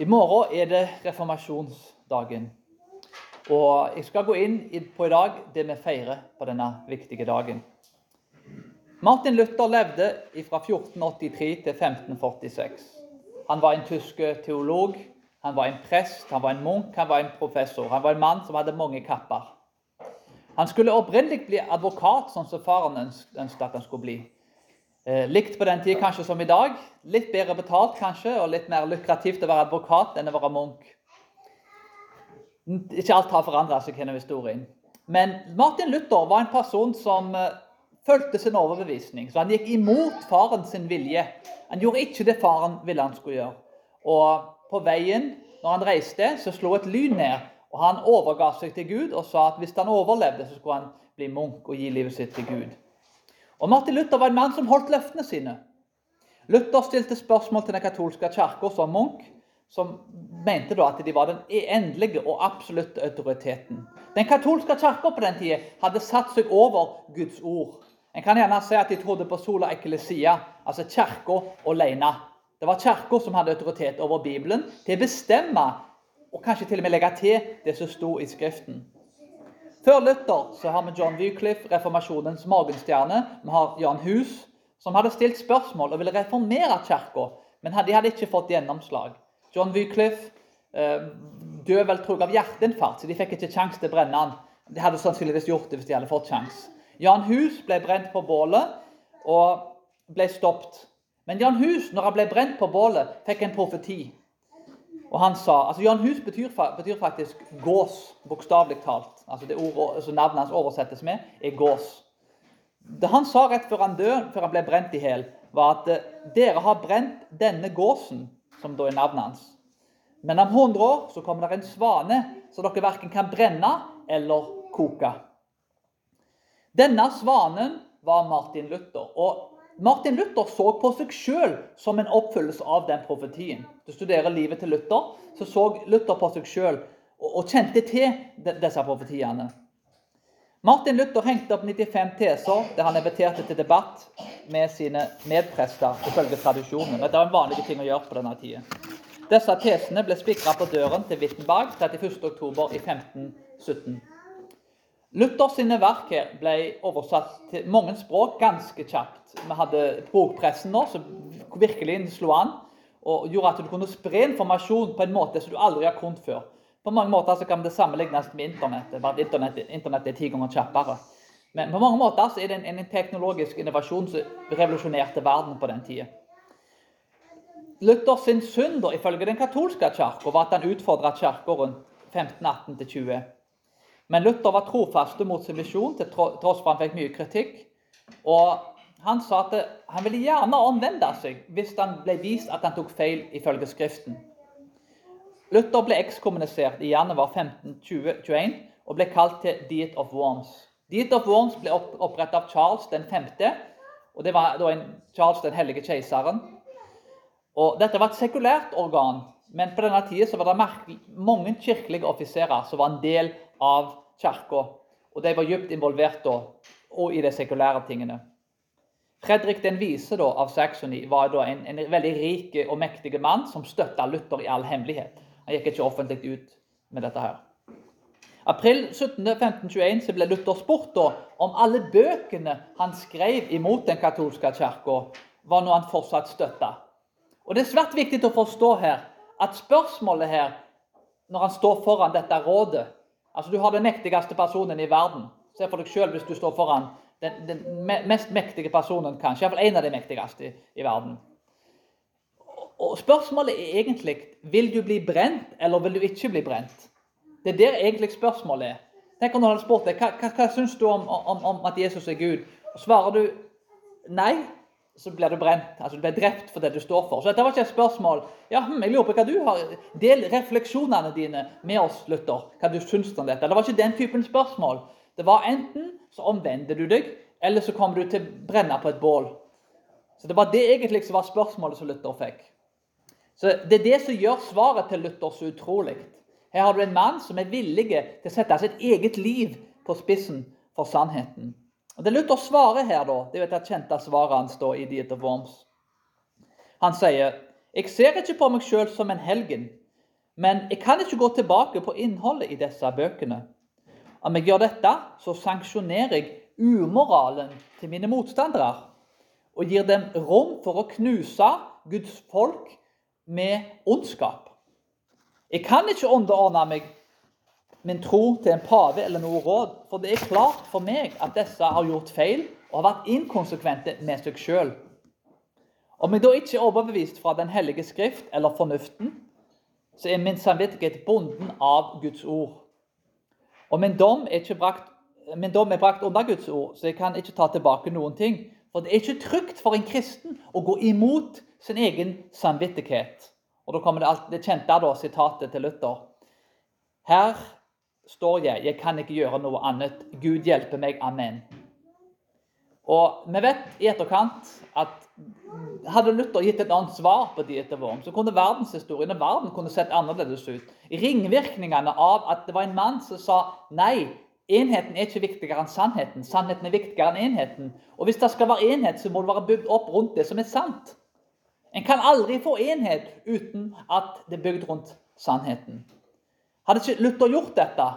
I morgen er det reformasjonsdagen. Og jeg skal gå inn på i dag det vi feirer på denne viktige dagen. Martin Luther levde fra 1483 til 1546. Han var en tysk teolog, han var en prest, han var en munk, han var en professor. Han var en mann som hadde mange kapper. Han skulle opprinnelig bli advokat, sånn som faren ønsket at han skulle bli. Eh, likt på den tid kanskje som i dag. Litt bedre betalt kanskje, og litt mer lukrativt å være advokat enn å være munk. Ikke alt har forandra seg gjennom historien. Men Martin Luther var en person som uh, fulgte sin overbevisning. Så han gikk imot faren sin vilje. Han gjorde ikke det faren ville han skulle gjøre. Og på veien, når han reiste, så slo et lyn ned. Og han overga seg til Gud og sa at hvis han overlevde, så skulle han bli munk og gi livet sitt til Gud. Og Martin Luther var en mann som holdt løftene sine. Luther stilte spørsmål til den katolske kirka som munk, som mente da at de var den endelige og absolutte autoriteten. Den katolske kirka på den tida hadde satt seg over Guds ord. En kan gjerne si at de trodde på sola eklesia, altså kirka alene. Det var kirka som hadde autoritet over Bibelen til å bestemme, og kanskje til og med legge til det som sto i Skriften. Før Luther så har vi John Wycliffe, reformasjonens morgenstjerne. Vi har Jan Hus, som hadde stilt spørsmål og ville reformere kirka, men de hadde ikke fått gjennomslag. John Wycliffe eh, døde vel tror av hjerteinfarkt, så de fikk ikke sjanse til å brenne han. De hadde sannsynligvis gjort det hvis de hadde fått sjanse. Jan Hus ble brent på bålet og ble stoppet. Men Jan Hus, når han ble brent på bålet, fikk en profeti. Og han sa, altså Jan Hus betyr, betyr faktisk gås, bokstavelig talt. Altså det ordet, altså Navnet hans oversettes med, er gås. Det han sa rett før han døde, før han ble brent i hjel, var at eh, dere har brent denne gåsen, som da er navnet hans. Men om 100 år så kommer det en svane, som dere verken kan brenne eller koke. Denne svanen var Martin Luther. og Martin Luther så på seg sjøl som en oppfyllelse av den profetien. Du studerer livet til Luther, så så Luther på seg sjøl og, kjente til disse profetiene. Martin Luther hengte opp 95 teser der han inviterte til debatt med sine medprester ifølge tradisjonen. Dette var en vanlig ting å gjøre på denne tida. Disse tesene ble spikra på døren til Wittenberg 31.10. i 1517. Luthers sine verk her ble oversatt til mange språk ganske kjapt. Vi hadde bokpressen nå, som virkelig slo an og gjorde at du kunne spre informasjon på en måte som du aldri har kunnet før. På mange måter så kan det sammenlignes med internett, bare at internett, internett er ti ganger kjappere. Men på mange måter så er det en, en teknologisk innovasjon som revolusjonerte verden på den tida. Luthers synd, ifølge den katolske kirka, var at han utfordra kirka rundt 1518-20. Men Luther var trofast mot sin misjon, til tross for han fikk mye kritikk. Og han sa at han ville gjerne omvende seg hvis han ble vist at han tok feil ifølge Skriften. Luther ble ekskommunisert i januar 1521 og ble kalt til Diet of Worms. Diet of Worms ble opprettet av Charles den 5., og det var da en Charles den hellige keiseren. Og Dette var et sekulært organ, men på denne tida var det mange kirkelige offiserer som var en del av kirka. Og de var dypt involvert da, og i de sekulære tingene. Fredrik den vise da, av Saxony var da en, en, veldig rik og mektig mann som støtta Luther i all hemmelighet. Han gikk ikke offentlig ut med dette her. April 17. 1521 så ble Luther spurt da, om alle bøkene han skrev imot den katolske kirka, var noe han fortsatt støtta. Og Det er svært viktig å forstå her at spørsmålet her, når han står foran dette rådet Altså, Du har den mektigste personen i verden. Se for deg sjøl hvis du står foran den, den, mest mektige personen, kanskje. Iallfall en av de mektigste i, i verden. Og Spørsmålet er egentlig vil du bli brent, eller vil du ikke bli brent. Det er der egentlig spørsmålet er. Tenk om noen hadde spurt deg hva, hva, hva syns du om, om, om, at Jesus er Gud. Svarer du nei, så blir du brent. altså Du blir drept for det du står for. Så dette var ikke et spørsmål. Ja, hm, jeg lurer på hva du har. Del refleksjonene dine med oss, Luther. Hva du syns om dette. Det var ikke den typen spørsmål. Det var enten så omvender du deg, eller så kommer du til å brenne på et bål. Så Det var det egentlig som var spørsmålet som Luther fikk. Så Det er det som gjør svaret til Luther så utrolig. Her har du en mann som er villig til å sette sitt eget liv på spissen for sannheten. Det Luther svarer her, da, det er jo et kjente svaret hans da, i Diet of Worms. Han sier jeg ser ikke på meg sjøl som en helgen, Men jeg kan ikke gå tilbake på innholdet i disse bøkene. Om jeg gjør dette, så sanksjonerer jeg umoralen til mine motstandere og gir dem rom for å knuse Guds folk med ondskap. Jeg kan ikke underordne meg min tro til en pave eller noe råd, for det er klart for meg at disse har gjort feil og har vært inkonsekvente med seg sjøl. Om jeg da ikke er overbevist fra Den hellige skrift eller fornuften, så er min samvittighet bonden av Guds ord. Og min dom er, brakt, min dom er brakt under Guds ord, så jeg kan ikke ta tilbake noen ting. For det er ikke trygt for en kristen å gå imot sin egen samvittighet. Og Da kommer det, alt, det kjente da, sitatet til Luther. Her står jeg, jeg kan ikke gjøre noe annet. Gud hjelpe meg. Amen. Og Vi vet i etterkant at hadde Luther gitt et annet svar på Dieterworm, så kunne verdenshistorien og verden kunne sett annerledes ut. Ringvirkningene av at det var en mann som sa nei, enheten er ikke viktigere enn sannheten. Sannheten er viktigere enn enheten. Og hvis det skal være enhet, så må det være bygd opp rundt det som er sant. En kan aldri få enhet uten at det er bygd rundt sannheten. Hadde ikke Luther gjort dette,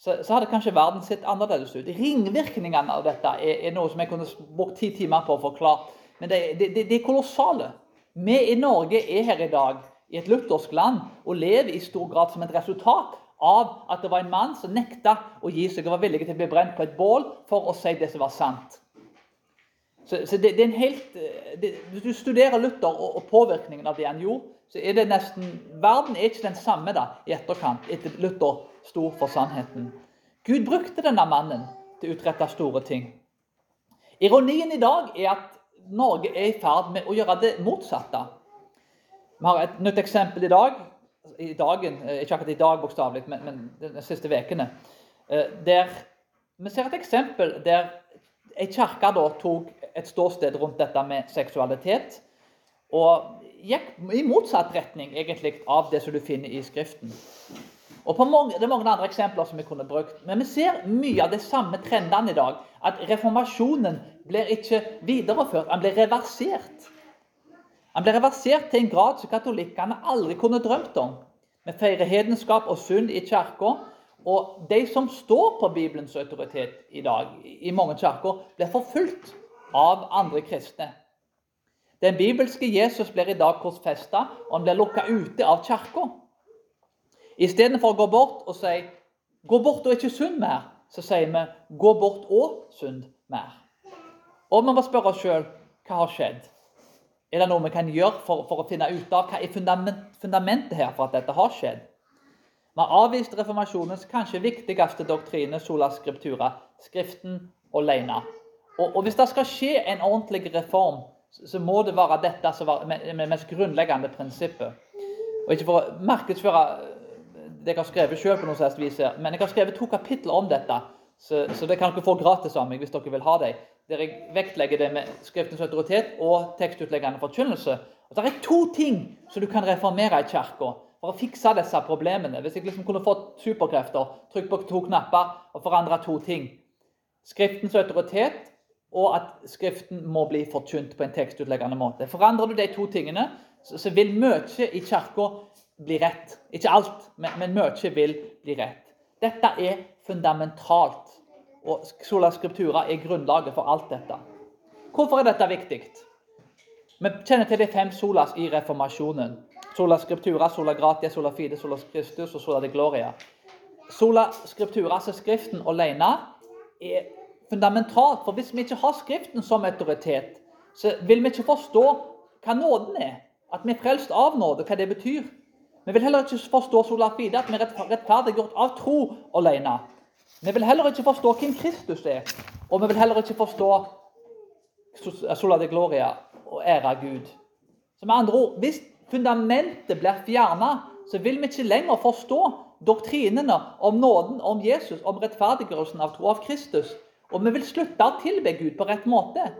så, hadde kanskje verden sett annerledes ut. Ringvirkningene av dette er, noe som jeg kunne brukt ti timer på å forklare. Men det, det, det, er kolossale. Vi i Norge er her i dag, i et luthersk land, og lever i stor grad som et resultat av at det var en mann som nekta å gi seg og var villig til å bli brent på et bål for å si det som var sant. Så, så det, det, er en helt, Hvis du studerer Luther og, og påvirkningen av det han gjorde, så er det nesten Verden er ikke den samme da, i etterkant, etter Luther sto for sannheten. Gud brukte denne mannen til å utrette store ting. Ironien i dag er at Norge er i ferd med å gjøre det motsatte. Vi har et nytt eksempel i dag. I dagen, eh, ikke akkurat i dag bokstavelig, men, men de siste ukene. Eh, der vi ser et eksempel der ei kirke tok et ståsted rundt dette med seksualitet. Og gikk i motsatt retning egentlig av det som du finner i Skriften. Og mange, Det er mange andre eksempler som vi kunne brukt. Men vi ser mye av de samme trendene i dag. At reformasjonen blir ikke videreført, den blir reversert. Den blir reversert til en grad som katolikkene aldri kunne drømt om. Vi feirer hedenskap og synd i kirka. Og de som står på Bibelens autoritet i dag, i mange kirker, blir forfulgt av andre kristne. Den bibelske Jesus blir i dag korsfesta, og han blir lukka ute av kirka. Istedenfor å gå bort og si 'gå bort og ikke synd mer', så sier vi 'gå bort og synd mer'. Og vi må spørre oss sjøl hva har skjedd. Er det noe vi kan gjøre for, for å finne ut av hva er fundament, fundamentet her for at dette har skjedd? Vi har avvist reformasjonens kanskje viktigste doktrine, sola scriptura, Skriften alene. Og, og hvis det skal skje en ordentlig reform, så må det være dette som er det mest grunnleggende prinsippet. Og ikke for å markedsføre det jeg har skrevet sjøl, men jeg har skrevet to kapitler om dette. Så, så det kan dere få gratis av meg hvis dere vil ha dem. Der jeg vektlegger det med Skriftens autoritet og tekstutleggende forkynnelse. Og Det er to ting som du kan reformere i kirka for å fikse disse problemene. Hvis jeg liksom kunne fått superkrefter, trykt på to knapper og forandre to ting. Skriftens autoritet og at Skriften må bli forkynt på en tekstutleggende måte. Forandrer du de to tingene, så, vil mye i kirka bli rett. Ikke alt, men, men mye vil bli rett. Dette er fundamentalt, og sola scriptura er grunnlaget for alt dette. Hvorfor er dette viktig? Vi kjenner til de fem solas i reformasjonen. Sola scriptura, sola gratia, sola fide, sola Christus og sola de gloria. Sola scriptura, altså Skriften alene, er fundamentalt. For hvis vi ikke har Skriften som autoritet, så vil vi ikke forstå hva nåden er. At vi er frelst av nåde, hva det betyr. Vi vil heller ikke forstå sola fide, at vi er rettferdiggjort av tro alene. Vi vil heller ikke forstå hvem Kristus er, og vi vil heller ikke forstå sola de gloria og ære Gud. Så med andre ord, Hvis fundamentet blir fjernet, så vil vi ikke lenger forstå doktrinene om nåden, om Jesus, om rettferdiggjørelsen av tro av Kristus. Og vi vil slutte å tilbe Gud på rett måte.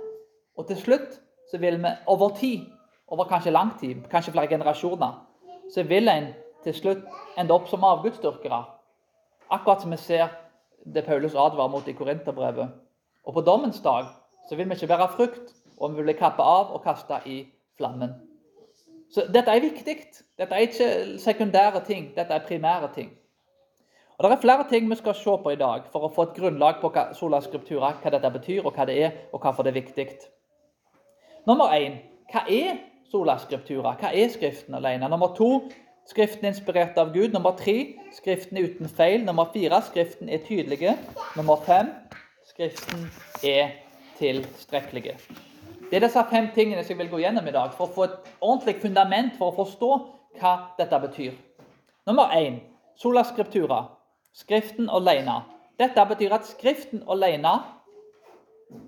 Og til slutt så vil vi over tid, over kanskje lang tid, kanskje flere generasjoner, så vil en til slutt ende opp som avgudsdyrkere. Akkurat som vi ser det Paulus advarer mot i Korinterbrevet. Og på dommens dag så vil vi ikke bære frukt, og vi vil bli kappet av og kasta i flammen. Så dette er viktig. Dette er ikke sekundære ting, dette er primære ting. Og Det er flere ting vi skal se på i dag for å få et grunnlag på hva sola scriptura, hva dette betyr, og hva det er, og hvorfor det er viktig. Nummer én hva er sola scriptura? Hva er Skriften alene? Nummer to Skriften er inspirert av Gud. Nummer tre Skriften er uten feil. Nummer fire Skriften er tydelige. Nummer fem Skriften er tilstrekkelige. Det er disse fem tingene som jeg vil gå gjennom i dag for å få et ordentlig fundament for å forstå hva dette betyr. Nummer én sola scriptura. Skriften alene. Dette betyr at Skriften alene,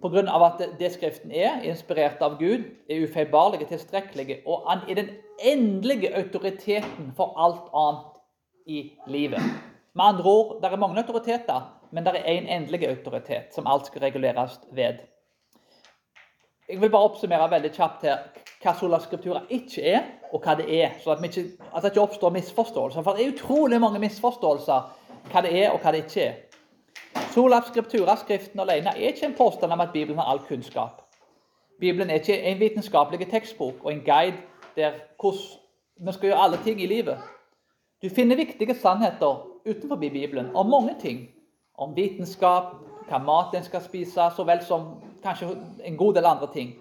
pga. at det Skriften er, inspirert av Gud, er ufeilbarlige, tilstrekkelige, og han er den endelige autoriteten for alt annet i livet. Med andre ord, det er mange autoriteter, men det er én en endelig autoritet som alt skal reguleres ved. Jeg vil bare oppsummere veldig kjapt her hva sola scriptura ikke er, og hva det er. Så at, ikke, at det ikke oppstår misforståelser. For det er utrolig mange misforståelser hva det er, og hva det ikke er. Sola scriptura, Skriften alene, er ikke en påstand om at Bibelen har all kunnskap. Bibelen er ikke en vitenskapelig tekstbok og en guide der vi skal gjøre alle ting i livet. Du finner viktige sannheter utenfor Bibelen om mange ting. Om vitenskap, hva mat en skal spise, så vel som kanskje en god del andre ting.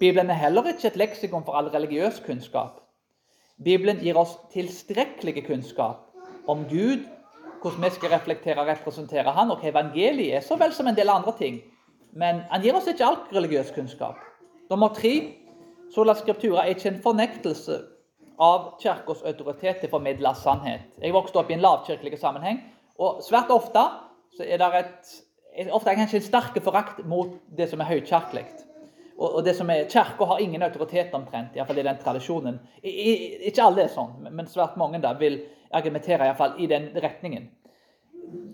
Bibelen er heller ikke et leksikon for all religiøs kunnskap. Bibelen gir oss tilstrekkelig kunnskap om Gud, hvordan vi skal reflektere og representere Han, og hva evangeliet er, så vel som en del andre ting. Men han gir oss ikke all religiøs kunnskap. Nummer tre Sola skriptura er ikke en fornektelse av Kirkens autoritet til å formidle sannhet. Jeg vokste opp i en lavkirkelig sammenheng, og svært ofte så er det et ofte kanskje en sterk forakt mot det som er høykirkelig. Og, det som er Kirka har ingen autoritet omtrent, iallfall i den tradisjonen. I, i, ikke alle er sånn, men svært mange da vil argumentere i, fall, i den retningen.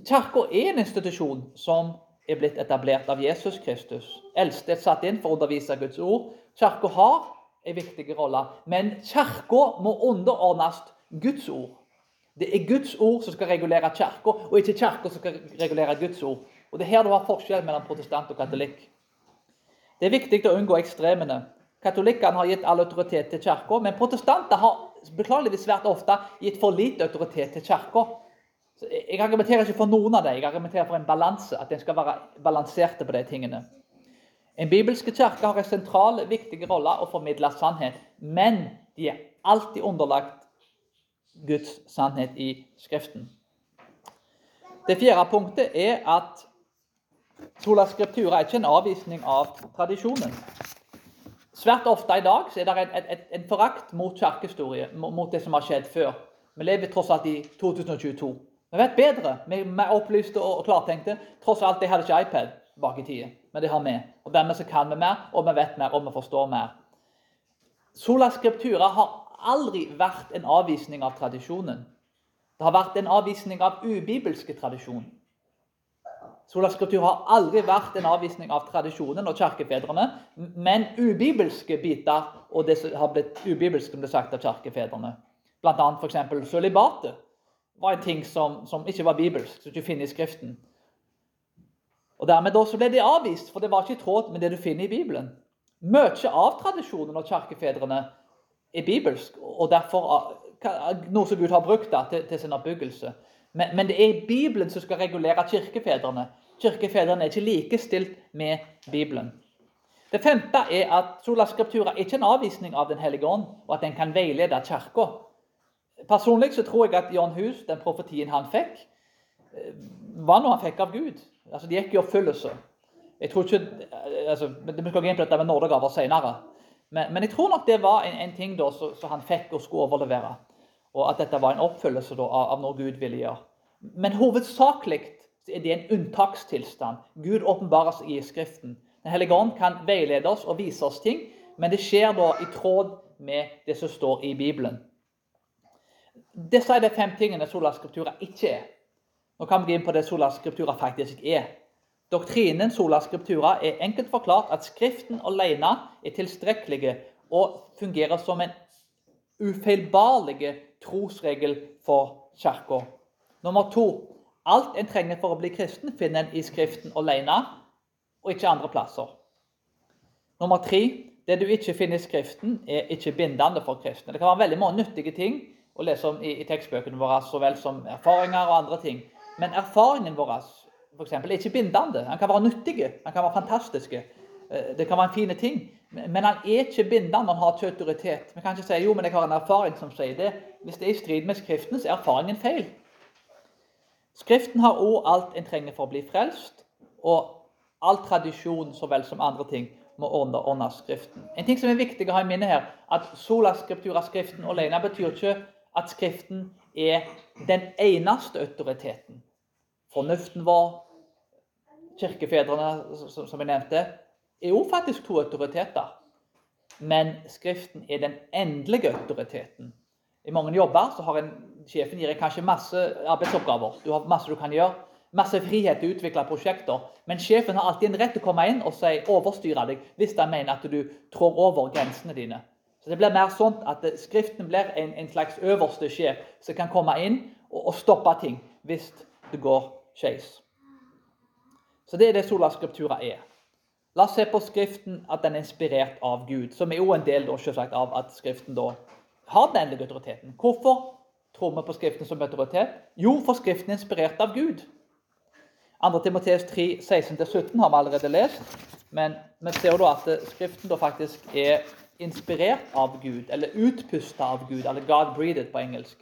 Kirka er en institusjon som er blitt etablert av Jesus Kristus. Eldste satt inn for å undervise Guds ord. Kirka har en viktig rolle, men Kirka må underordnes Guds ord. Det er Guds ord som skal regulere Kirka, og ikke Kirka som skal regulere Guds ord. Og Det er her du har forskjell mellom protestant og katolikk. Det er viktig å unngå ekstremene. Katolikkene har gitt all autoritet til kirka, men protestanter har beklageligvis svært ofte gitt for lite autoritet til kirka. Jeg argumenterer ikke for noen av det, jeg argumenterer for en balanse. At en skal være balanserte på de tingene. En bibelske kirke har en sentral, viktig rolle å formidle sannhet, men de er alltid underlagt Guds sannhet i Skriften. Det fjerde punktet er at Sola scriptura er ikke en avvisning av tradisjonen. Svært ofte i dag er det en, en, en forakt mot kirkehistorie, mot det som har skjedd før. Vi lever tross alt i 2022. Vi vet bedre. Vi er opplyste og klartenkte. Tross alt, de hadde ikke iPad bak i tida, men det har vi. Og dermed så kan vi mer, og vi vet mer, og vi forstår mer. Sola scriptura har aldri vært en avvisning av tradisjonen. Det har vært en avvisning av ubibelske tradisjon. Sola skriptur har aldri vært en avvisning av tradisjonen og kirkefedrene, men ubibelske biter og det som har blitt ubibelsk, ble sagt av kirkefedrene. Bl.a. f.eks. sølibatet var en ting som, som, ikke var bibelsk, som du finner i Skriften. Og Dermed så ble det avvist, for det var ikke i tråd med det du finner i Bibelen. Mye av tradisjonen og kirkefedrene er bibelsk, og derfor noe som Gud har brukt da, til, til sin oppbyggelse. Men, men, det er Bibelen som skal regulere kirkefedrene. Kirkefedrene er ikke likestilt med Bibelen. Det femte er at sola scriptura er ikke en avvisning av Den hellige ånd, og at den kan veilede Kirka. Personlig så tror jeg at John Hus, den profetien han fikk, eh, var noe han fikk av Gud. Altså, Det gikk i oppfyllelse. Jeg tror ikke, eh, altså, Vi skal gå inn på dette med nådegaver senere. Men, men, jeg tror nok det var en, en ting da som han fikk og skulle overlevere. Og at dette var en oppfyllelse av noe Gud ville gjøre. Men hovedsakelig er det en unntakstilstand. Gud åpenbarer seg i Skriften. Den hellige ånd kan veilede oss og vise oss ting, men det skjer da i tråd med det som står i Bibelen. Disse er de fem tingene sola skriptura ikke er. Nå kan vi gå inn på det sola skriptura faktisk er. Doktrinen sola skriptura er enkelt forklart at Skriften alene er tilstrekkelige og fungerer som en ufeilbarlig trosregel for Kirka. Nummer to alt en trenger for å bli kristen, finner en i Skriften alene, og ikke andre plasser. Nummer tre Det du ikke finner i Skriften, er ikke bindende for kristne. Det kan være veldig mange nyttige ting å lese om i, i tekstbøkene våre, så vel som erfaringer og andre ting. Men erfaringen vår for eksempel, er ikke bindende. Den kan være nyttig, den kan være fantastisk. Eh, det kan være en fin ting, men han er ikke bindende. Han har ikke autoritet. Vi kan ikke si jo, men jeg har en erfaring som sier det. Hvis det er i strid med Skriften, så er erfaringen feil. Skriften har òg alt en trenger for å bli frelst, og all tradisjon så vel som andre ting må ordne, ordne Skriften. En ting som er viktig å ha i minne her, at sola scriptura, Skriften alene, betyr ikke at Skriften er den eneste autoriteten. Fornuften vår, kirkefedrene, som jeg nevnte, er jo faktisk to autoriteter. Men Skriften er den endelige autoriteten. I mange jobber så har en, sjefen gir kanskje masse arbeidsoppgaver. Du har masse du kan gjøre masse frihet til å utvikle prosjekter. Men sjefen har alltid en rett til å komme inn og si, overstyre deg hvis han mener at du trår over grensene dine. Så Det blir mer sånn at Skriften blir en, en slags øverste sjef som kan komme inn og, og stoppe ting hvis det går skeis. Så det er det sola skriptura er. La oss se på Skriften at den er inspirert av Gud, som er jo en del da, av at Skriften da har den autoriteten. Hvorfor tror vi på Skriften som autoritet? Jo, for Skriften er inspirert av Gud. 2. Timoteus 3, 16-17 har vi allerede lest. Men vi ser da at Skriften da faktisk er inspirert av Gud, eller utpusta av Gud, eller God breathed på engelsk.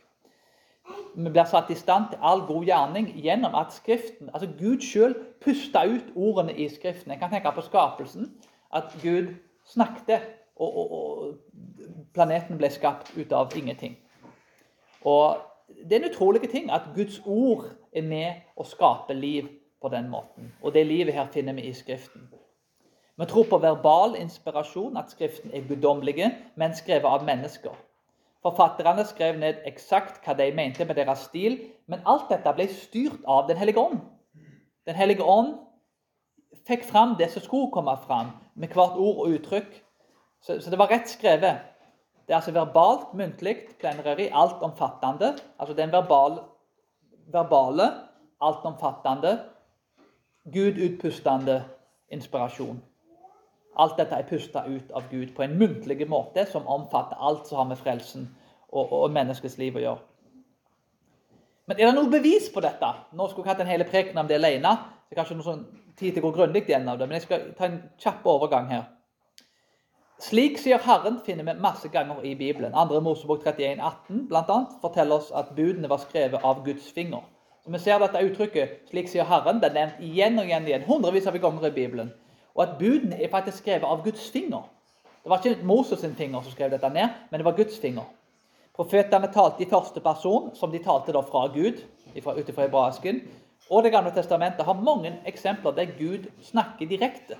Vi blir satt i stand til all god gjerning gjennom at Skriften, altså Gud sjøl pusta ut ordene i Skriften. Jeg kan tenke på skapelsen. At Gud snakket, og, og, og planeten ble skapt ut av ingenting. Og Det er en utrolig ting at Guds ord er med å skape liv på den måten. Og det livet her finner vi i Skriften. Vi tror på verbal inspirasjon, at Skriften er guddommelige, men skrevet av mennesker. Forfatterne skrev ned eksakt hva de mente med deres stil, men alt dette ble styrt av Den hellige ånd. Den hellige ånd fikk fram det som skulle komme fram, med hvert ord og uttrykk. Så, så det var rett skrevet. Det er altså verbalt, muntlig, plenary, altomfattende. Altså den verbale, verbale altomfattende Gud utpustende inspirasjon. Alt dette er pusta ut av Gud på en muntlig måte som omfatter alt som har med frelsen og, og menneskets liv å gjøre. Men er det noe bevis på dette? Nå skulle jeg hatt en hel preken om det alene. Det er kanskje noe sånn tid til å gå grundig gjennom det, men jeg skal ta en kjapp overgang her. Slik sier Herren finner vi masse ganger i Bibelen. 2. Mosebok 31, 18 blant annet, forteller oss at budene var skrevet av Guds finger. Så Vi ser dette uttrykket 'slik sier Herren'. Det er nevnt igjen og igjen, igjen, hundrevis av ganger i Bibelen. Og at budene er faktisk skrevet av Guds finger. Det var ikke Moses sin finger som skrev dette ned, men det var Guds finger. Profetene talte i første person, som de talte da fra Gud, ut ifra hebraisken. Og Det gamle testamentet har mange eksempler der Gud snakker direkte.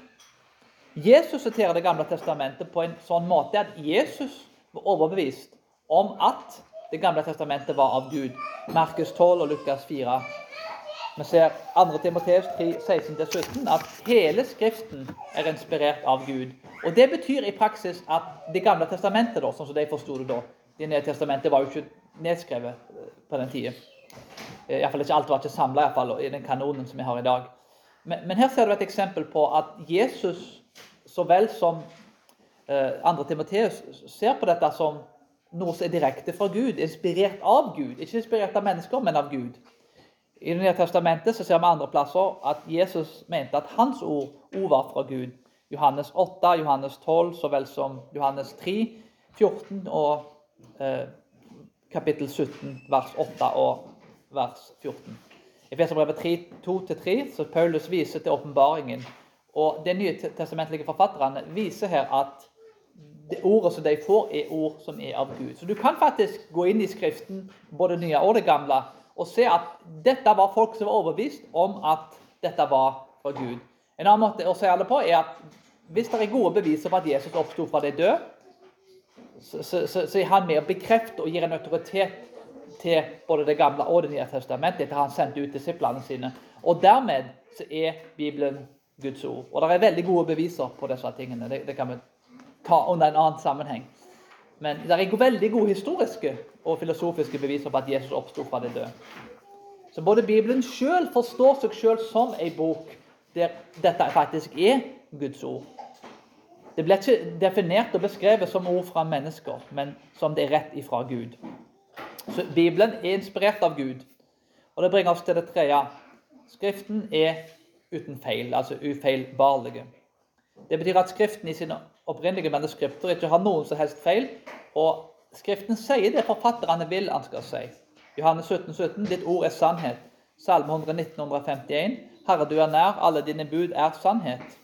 Jesus siterer Det gamle testamentet på en sånn måte at Jesus var overbevist om at det gamle testamentet var av Gud. Markus 12 og Lukas 4. Vi ser 2. Timoteus 3, 16-17 at hele Skriften er inspirert av Gud. Og Det betyr i praksis at Det gamle testamentet, da, sånn som de forsto det da Det nye testamentet var jo ikke nedskrevet eh, på den tida. Eh, Iallfall ikke alt var ikke samla i den kanonen som vi har i dag. Men, men, her ser du et eksempel på at Jesus, så vel som andre 2. Timoteus, ser på dette som noe som er direkte fra Gud, inspirert av Gud. Ikke inspirert av mennesker, men av Gud. I Det nye testamentet så ser vi andre plasser at Jesus mente at hans ord, ord var fra Gud. Johannes 8, Johannes 12 så vel som Johannes 3, 14 og eh, kapittel 17, vers 8 og vers 14. I Feserbrevet 3, 2-3 så Paulus viser til åpenbaringen. Og De nye testamentlige forfatterne viser her at det ordet som de får, er ord som er av Gud. Så du kan faktisk gå inn i Skriften, både det nye og det gamle, og se at dette var folk som var overbevist om at dette var fra Gud. En annen måte å se alle på er at hvis det er gode beviser på at Jesus oppsto fra de døde, så, så, så, så, er han med å bekrefte og gir en autoritet til både Det gamle og Det nye testamentet etter han sendte ut disiplene sine. Og dermed så er Bibelen Guds ord. Og det er veldig gode beviser på disse tingene. Det, det kan vi ta under en annen sammenheng. Men det er veldig gode historiske og filosofiske beviser på at Jesus oppsto fra de døde. Så både Bibelen sjøl forstår seg sjøl som ei bok der dette faktisk er Guds ord. Det blir ikke definert og beskrevet som ord fra mennesker, men som det er rett ifra Gud. Så Bibelen er inspirert av Gud. Og det bringer oss til det tredje. Skriften er uten feil, altså ufeilbarlige. Det betyr at Skriften i sine opprinnelige manuskripter ikke har noen som helst feil. Og Skriften sier det forfatterne vil han skal si. Johannes 17, 17, Ditt ord er sannhet. Salme 119, 151. Herre, du er nær, alle dine bud er sannhet.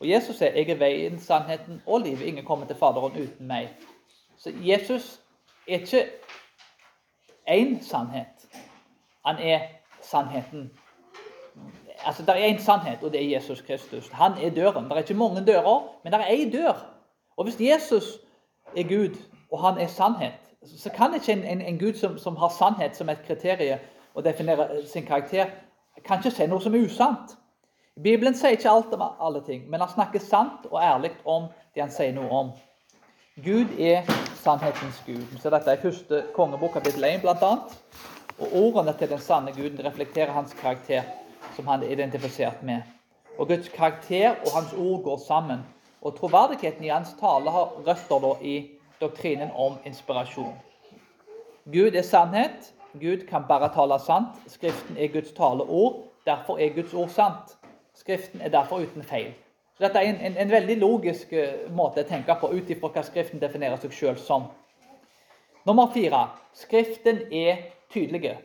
Og Jesus sier, 'Jeg er veien, sannheten og livet. Ingen kommer til Faderen uten meg.' Så Jesus er ikke én sannhet. Han er sannheten. Altså, Det er én sannhet, og det er Jesus Kristus. Han er døren. Det er ikke mange dører, men det er én dør. Og hvis Jesus er Gud, og han er sannhet, så kan ikke en, en, en Gud som, som, har sannhet som et kriterium og definere sin karakter, kan ikke si noe som er usant. Bibelen sier ikke alt om alle ting, men han snakker sant og ærlig om det han sier noe om. Gud er sannhetens Gud. Så dette er første kongebok, kapittel 1 bl.a. Og ordene til den sanne Guden reflekterer hans karakter, som han er identifisert med. Og Guds karakter og hans ord går sammen. Og troverdigheten i hans tale har røtter i doktrinen om inspirasjon. Gud er sannhet. Gud kan bare tale sant. Skriften er Guds taleord. Derfor er Guds ord sant. Skriften er derfor uten feil. Så Dette er en, en, en veldig logisk uh, måte å tenke på ut ifra hva Skriften definerer seg sjøl som. Nummer fire. Skriften er tydelig.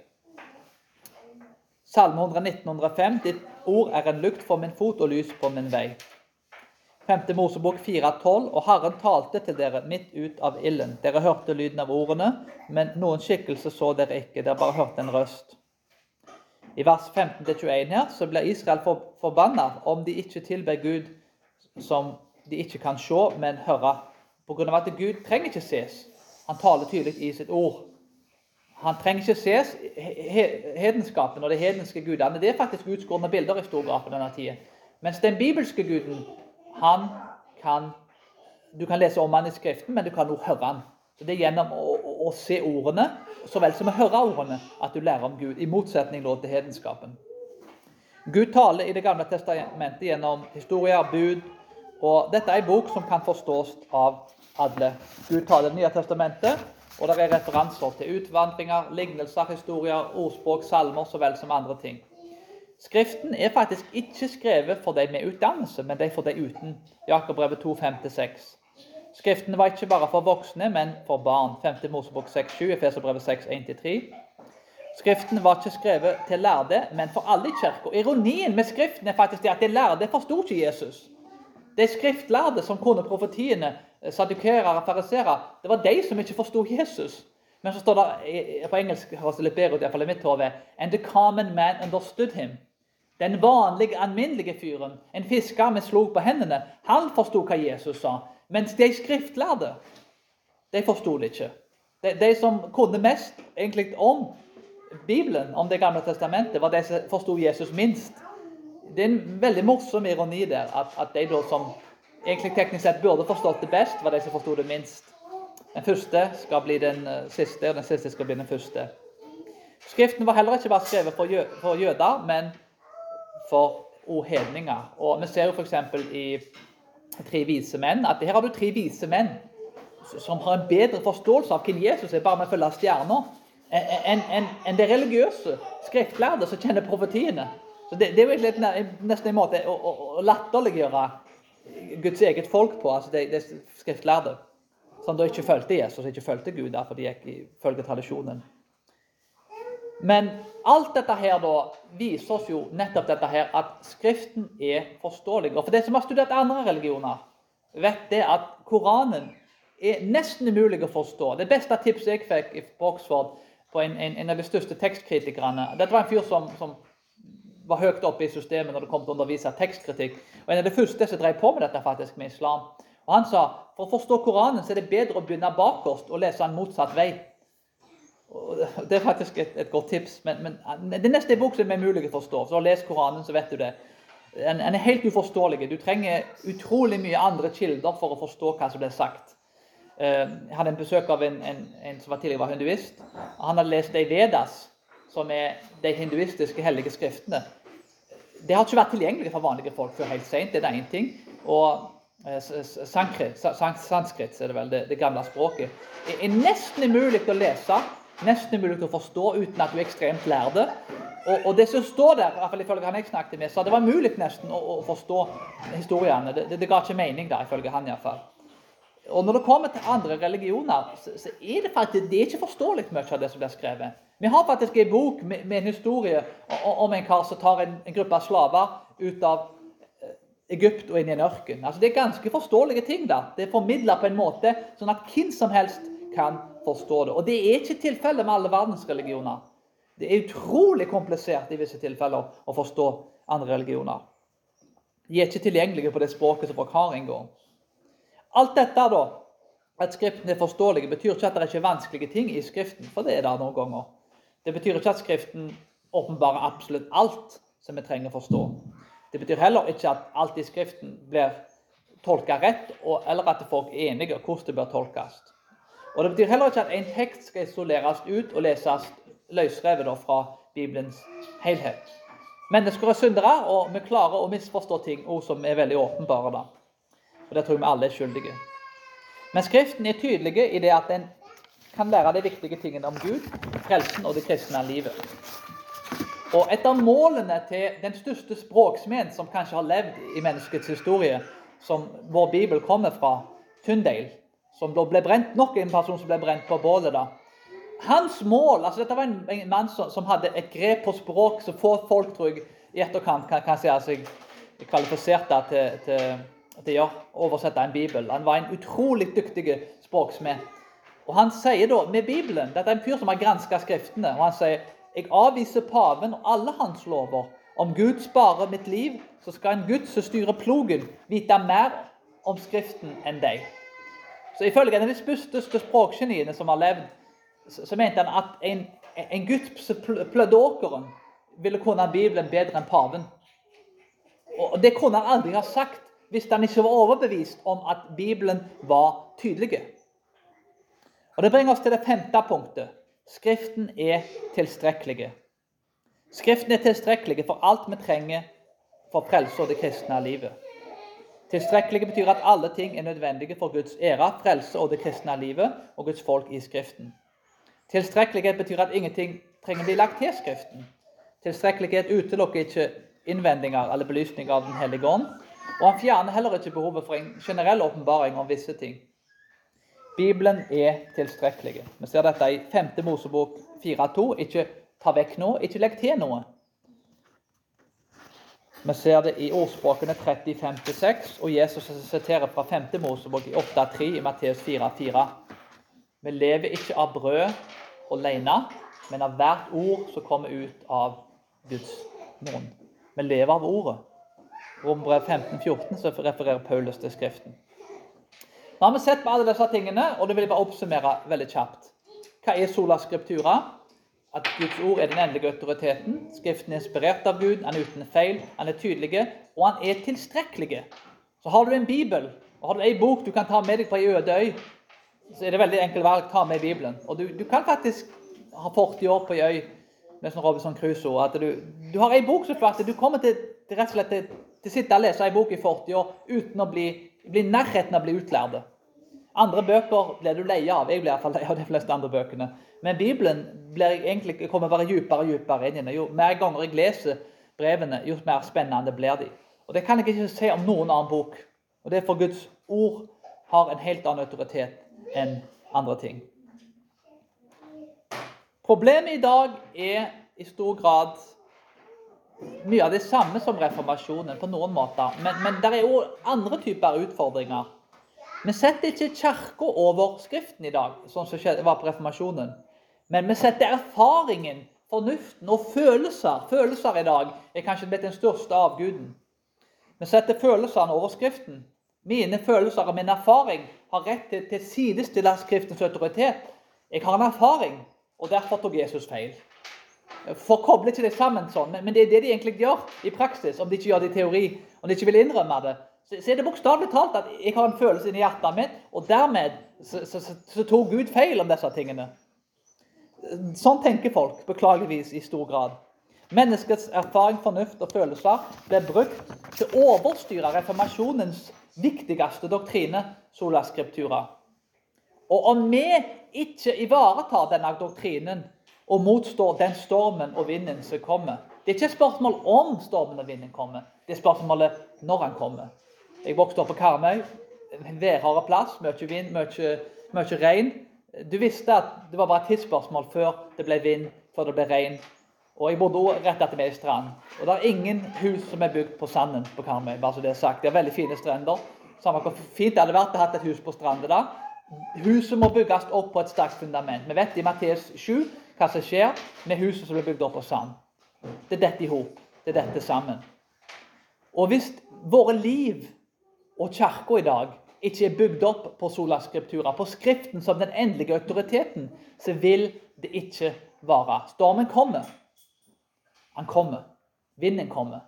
Salme 119, 105. Ditt ord er en lukt for min fot og lys på min vei. 5. Mosebok 4,12. Og Herren talte til dere midt ut av ilden. Dere hørte lyden av ordene, men noen skikkelse så dere ikke. Dere bare hørte en røst. I vers 15-21 her så blir Israel for, forbanna om de ikke tilber Gud som de ikke kan se, men høre. Pga. at Gud trenger ikke ses. Han taler tydelig i sitt ord. Han trenger ikke ses. Hedenskapen og de hedenske gudene det er faktisk utskårne bilder i stor grad på denne tida. Mens den bibelske guden, han kan Du kan lese om han i Skriften, men du kan også høre han. Så Det er gjennom å, å, å se ordene så vel som å høre ordene at du lærer om Gud, i motsetning til hedenskapen. Gud taler i Det gamle testamentet gjennom historier, bud, og dette er en bok som kan forstås av alle. Gud taler i Det nye testamentet, og det er referanser til utvandringer, lignelser, historier, ordspråk, salmer så vel som andre ting. Skriften er faktisk ikke skrevet for de med utdannelse, men de for de uten. Jakobbrevet 2, 5-6. Skriften var ikke bare for voksne, men for barn. 5. Mosebok 6,7, Efeserbrevet 6, 1-3. Skriften var ikke skrevet til lærde, men for alle i kirka. Ironien med Skriften er faktisk det at de lærde forsto ikke Jesus. De skriftlærde som kunne profetiene, sadukere og fariserer, det var de som ikke forsto Jesus. Men så står det på engelsk høres det litt bedre ut, iallfall i mitt hode And the common man understood him. Den vanlige, alminnelige fyren, en fisker med slog på hendene, han forsto hva Jesus sa. Mens de skriftlærde, de forsto det ikke. De, de, som kunne mest egentlig om Bibelen, om Det gamle testamentet, var de som forsto Jesus minst. Det er en veldig morsom ironi der, at, at de som egentlig teknisk sett burde forstått det best, var de som forsto det minst. Den første skal bli den eh, siste, og den siste skal bli den første. Skriften var heller ikke bare skrevet for, jø for jøder, men for ohedninger. Og Vi ser jo f.eks. i tre vise menn. At her har du tre vise menn som har en bedre forståelse av hvem Jesus er, bare med å følge stjerner, enn en, en de religiøse skriftlærde som kjenner profetiene. Så Det, det er jo nesten en måte å, å, å latterliggjøre Guds eget folk på, altså de, de skriftlærde. Som da ikke fulgte Jesus, ikke fulgte Gud, derfor de gikk ifølge tradisjonen. Men alt dette her da viser oss jo nettopp dette her, at Skriften er forståelig. Og for de som har studert andre religioner, vet det at Koranen er nesten umulig å forstå. Det beste tipset jeg fikk på Oxford på en, en, en av de største tekstkritikerne Dette var en fyr som, som var høyt oppe i systemet når det kom til å undervise tekstkritikk. Og En av de første som drev på med dette faktisk med islam. Og Han sa for å forstå Koranen så er det bedre å begynne bakerst og lese en motsatt vei. Det er faktisk et, et godt tips. Men, men, det neste er bok som er mulig å forstå. Så Les Koranen, så vet du det. Den, er helt uforståelig. Du trenger utrolig mye andre kilder for å forstå hva som ble sagt. Eh, jeg hadde en besøk av en, en, en som var tidligere var hinduist. Han hadde lest de Vedas, som er de hinduistiske hellige skriftene. Det har ikke vært tilgjengelig for vanlige folk før helt sent. Det er det én ting. Og sanskrit, sanskrit er det vel, det, det gamle språket, er nesten umulig å lese, nesten umulig å forstå uten at du er ekstremt lærde. Og, og, det som står der, ifølge han jeg snakket med, så det var mulig nesten å, å forstå historiene. Det, det, det, ga ikke mening, da, ifølge han iallfall. Og når det kommer til andre religioner, så, så er det faktisk det er ikke forståelig mye av det som blir skrevet. Vi har faktisk en bok med, en historie om en kar som tar en, gruppe av slaver ut av Egypt og inn i en ørken. Altså, det er ganske forståelige ting. da. Det er formidla på en måte sånn at hvem som helst kan forstå det. Og det er ikke tilfellet med alle verdensreligioner. Det er utrolig komplisert i visse tilfeller å forstå andre religioner. De er ikke tilgjengelige på det språket som folk har engang. Alt dette, da, at Skriften er forståelig, betyr ikke at det er ikke vanskelige ting i Skriften. For det er det noen ganger. Det betyr ikke at Skriften åpenbarer absolutt alt som vi trenger å forstå. Det betyr heller ikke at alt i Skriften blir tolka rett, eller at folk er enige om hvordan det bør tolkes. Og Det betyr heller ikke at en tekst skal isoleres ut og leses løsrevet fra Bibelens helhet. Mennesker er syndere, og vi klarer å misforstå ting ord som er veldig åpenbare. da. Og Det tror jeg vi alle er skyldige. Men Skriften er tydelig i det at en kan lære de viktige tingene om Gud, frelsen og det kristne livet. Og Et av målene til den største språksmeden som kanskje har levd i menneskets historie, som vår bibel kommer fra, Tyndale, som da ble brent, nok en person som ble brent på bålet. da. Hans mål altså Dette var en, mann som, som, hadde et grep på språk som få folk tror jeg, i etterkant kan, kan si seg kvalifiserte til, til, til å oversette en bibel. Han var en utrolig dyktig språksmed. Og Han sier da med Bibelen Dette er en fyr som har granska Skriftene. og han sier jeg avviser paven og alle hans lover. Om Gud sparer mitt liv, så skal en Gud som styrer plogen, vite mer om Skriften enn deg. Så Ifølge en av de største språkgeniene som har levd, så mente han at en, en Gud som plødde åkeren, ville kunne Bibelen bedre enn paven. Og Det kunne han aldri ha sagt hvis han ikke var overbevist om at Bibelen var tydelig. Og Det bringer oss til det femte punktet. Skriften er tilstrekkelig. Skriften er tilstrekkelig for alt vi trenger for frelse og det kristne livet. Tilstrekkelig betyr at alle ting er nødvendige for Guds ære, frelse og det kristne livet og Guds folk i Skriften. Tilstrekkelighet betyr at ingenting trenger bli lagt til Skriften. Tilstrekkelighet utelukker ikke innvendinger eller belysninger av Den hellige ånd, og han fjerner heller ikke behovet for en generell åpenbaring om visse ting. Bibelen er tilstrekkelig. Vi ser dette i 5. Mosebok 4,2. Ikke ta vekk noe, ikke legg til noe. Vi ser det i ordspråkene 30-56, og Jesus siterer fra 5. Mosebok i 8,3 i Matteus 4,4. Vi lever ikke av brød alene, men av hvert ord som kommer ut av Guds munn. Vi lever av ordet. Rombrev 15-14 så refererer Paulus til Skriften. Nå har vi sett på alle disse tingene, og det vil jeg bare oppsummere veldig kjapt. Hva er sola scriptura? At Guds ord er den endelige autoriteten. Skriften er inspirert av Gud, han er uten feil, han er tydelig, og han er tilstrekkelig. Så har du en bibel, og har du ei bok du kan ta med deg på ei øde øy, så er det veldig enkelt å ta med Bibelen. Og du, du, kan faktisk ha 40 år på ei øy med sånn Robinson Crusoe. at du, du har ei bok som flott, du kommer til, til rett og slett til, til å sitte og lese ei bok i 40 år uten å bli, bli nærheten av å bli utlærde. Andre bøker blir du lei av. Jeg blir iallfall lei av de fleste andre bøkene. Men Bibelen blir egentlig, kommer bare dypere og dypere inn i den. Jo mer ganger jeg leser brevene, jo mer spennende blir de. Og Det kan jeg ikke si om noen annen bok. Og Det er for Guds ord har en helt annen autoritet enn andre ting. Problemet i dag er i stor grad mye av det samme som reformasjonen på noen måter. Men, men det er òg andre typer utfordringer. Vi setter ikke Kirka over Skriften i dag, sånn som det var på reformasjonen. Men vi setter erfaringen, fornuften og følelser Følelser i dag er kanskje blitt den største avguden. Vi setter følelsene over Skriften. Mine følelser og min erfaring har rett til å sidestille Skriftens autoritet. Jeg har en erfaring, og derfor tok Jesus feil. Forkobler ikke det sammen sånn, men det er det de egentlig gjør i praksis, om de ikke gjør det i teori, om de ikke vil innrømme det så er det bokstavelig talt at jeg har en følelse inni hjertet mitt, og dermed så, så, så, så, tok Gud feil om disse tingene. Sånn tenker folk, beklageligvis, i stor grad. Menneskets erfaring, fornuft og følelser ble brukt til å overstyre reformasjonens viktigste doktrine, sola scriptura. Og om vi ikke ivaretar denne doktrinen og motstår den stormen og vinden som kommer Det er ikke et spørsmål om stormen og vinden kommer, det er spørsmålet når han kommer. Jeg vokste opp på Karmøy. En værhard plass. Mye vind, mye, mye regn. Du visste at det var bare et tidsspørsmål før det ble vind, før det ble regn. Og jeg bodde også rett etter meg i strand. Og det er ingen hus som er bygd på sanden på Karmøy. bare så Det er sagt. Det er veldig fine strender. Samme hvor fint det hadde vært å ha et hus på stranda da. Huset må bygges opp på et sterkt fundament. Vi vet i Matteus 7 hva som skjer med huset som blir bygd opp på sand. Det er dette i hop. Det er dette sammen. Og hvis våre liv og kirka i dag ikke er bygd opp på sola scriptura, på Skriften som den endelige autoriteten, så vil det ikke vare. Stormen kommer. Han kommer. Vinden kommer.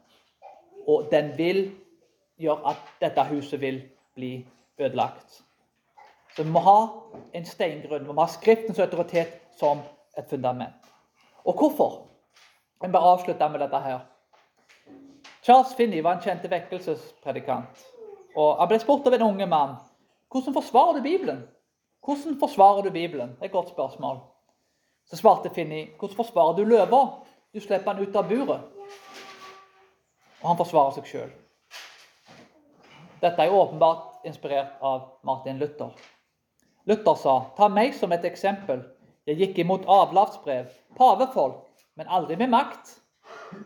Og den vil gjøre at dette huset vil bli ødelagt. Så vi må ha en steingrunn. Vi må ha Skriftens autoritet som et fundament. Og hvorfor? Jeg bare avslutte med dette her. Charles Finney var en kjent vekkelsespredikant. Og Han ble spurt av en unge mann hvordan forsvarer du Bibelen. Hvordan forsvarer du Bibelen? Det er et godt spørsmål. Så svarte Finni hvordan forsvarer du løva? Du slipper han ut av buret. Og han forsvarer seg sjøl. Dette er åpenbart inspirert av Martin Luther. Luther sa, ta meg som et eksempel. Jeg gikk imot avlatsbrev, pavefolk, men aldri med makt.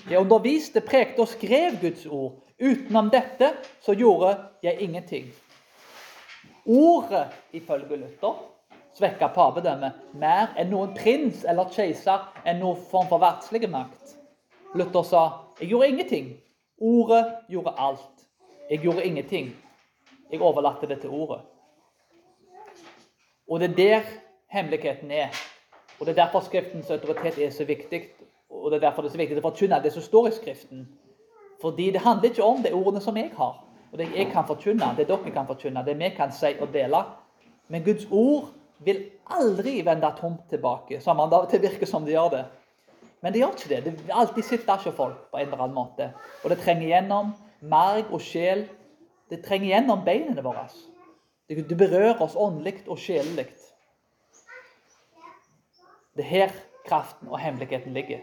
Jeg underviste, prekte og skrev Guds ord. Utenom dette så gjorde jeg ingenting. Ordet, ifølge Luther, svekka pavedømmet mer enn noen prins eller keiser enn noen form for verdslig makt. Luther sa jeg gjorde ingenting. Ordet gjorde alt. Jeg gjorde ingenting. Jeg overlatte det til ordet. Og det er der hemmeligheten er. Og Det er derfor Skriftens autoritet er så viktig. Og det er derfor det er så viktig å forkynne det som står i Skriften. Fordi det handler ikke om de ordene som jeg har, og det jeg kan forkynne, det dere kan forkynne, det vi kan si og dele. Men Guds ord vil aldri vende tomt tilbake, som han til virker som det gjør det. Men det gjør ikke det. Det vil alltid sitte hos folk på en eller annen måte. Og det trenger gjennom marg og sjel. Det trenger gjennom beinene våre. Det berører oss åndelig og sjelelig. Det er her kraften og hemmeligheten ligger.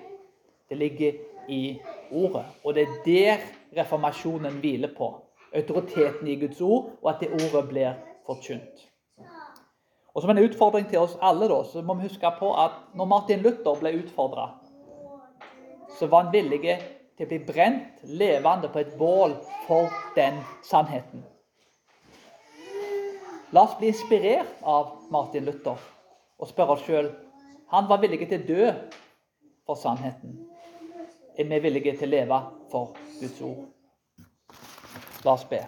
Det ligger i ordet. Og det er der reformasjonen hviler på. Autoriteten i Guds ord, og at det ordet blir forkynt. Og Som en utfordring til oss alle da, så må vi huske på at når Martin Luther ble utfordra, så var han villig til å bli brent levende på et bål for den sannheten. La oss bli inspirert av Martin Luther og spørre oss sjøl Han var villig til å dø for sannheten. Er vi villige til å leve for Guds ord? La oss be.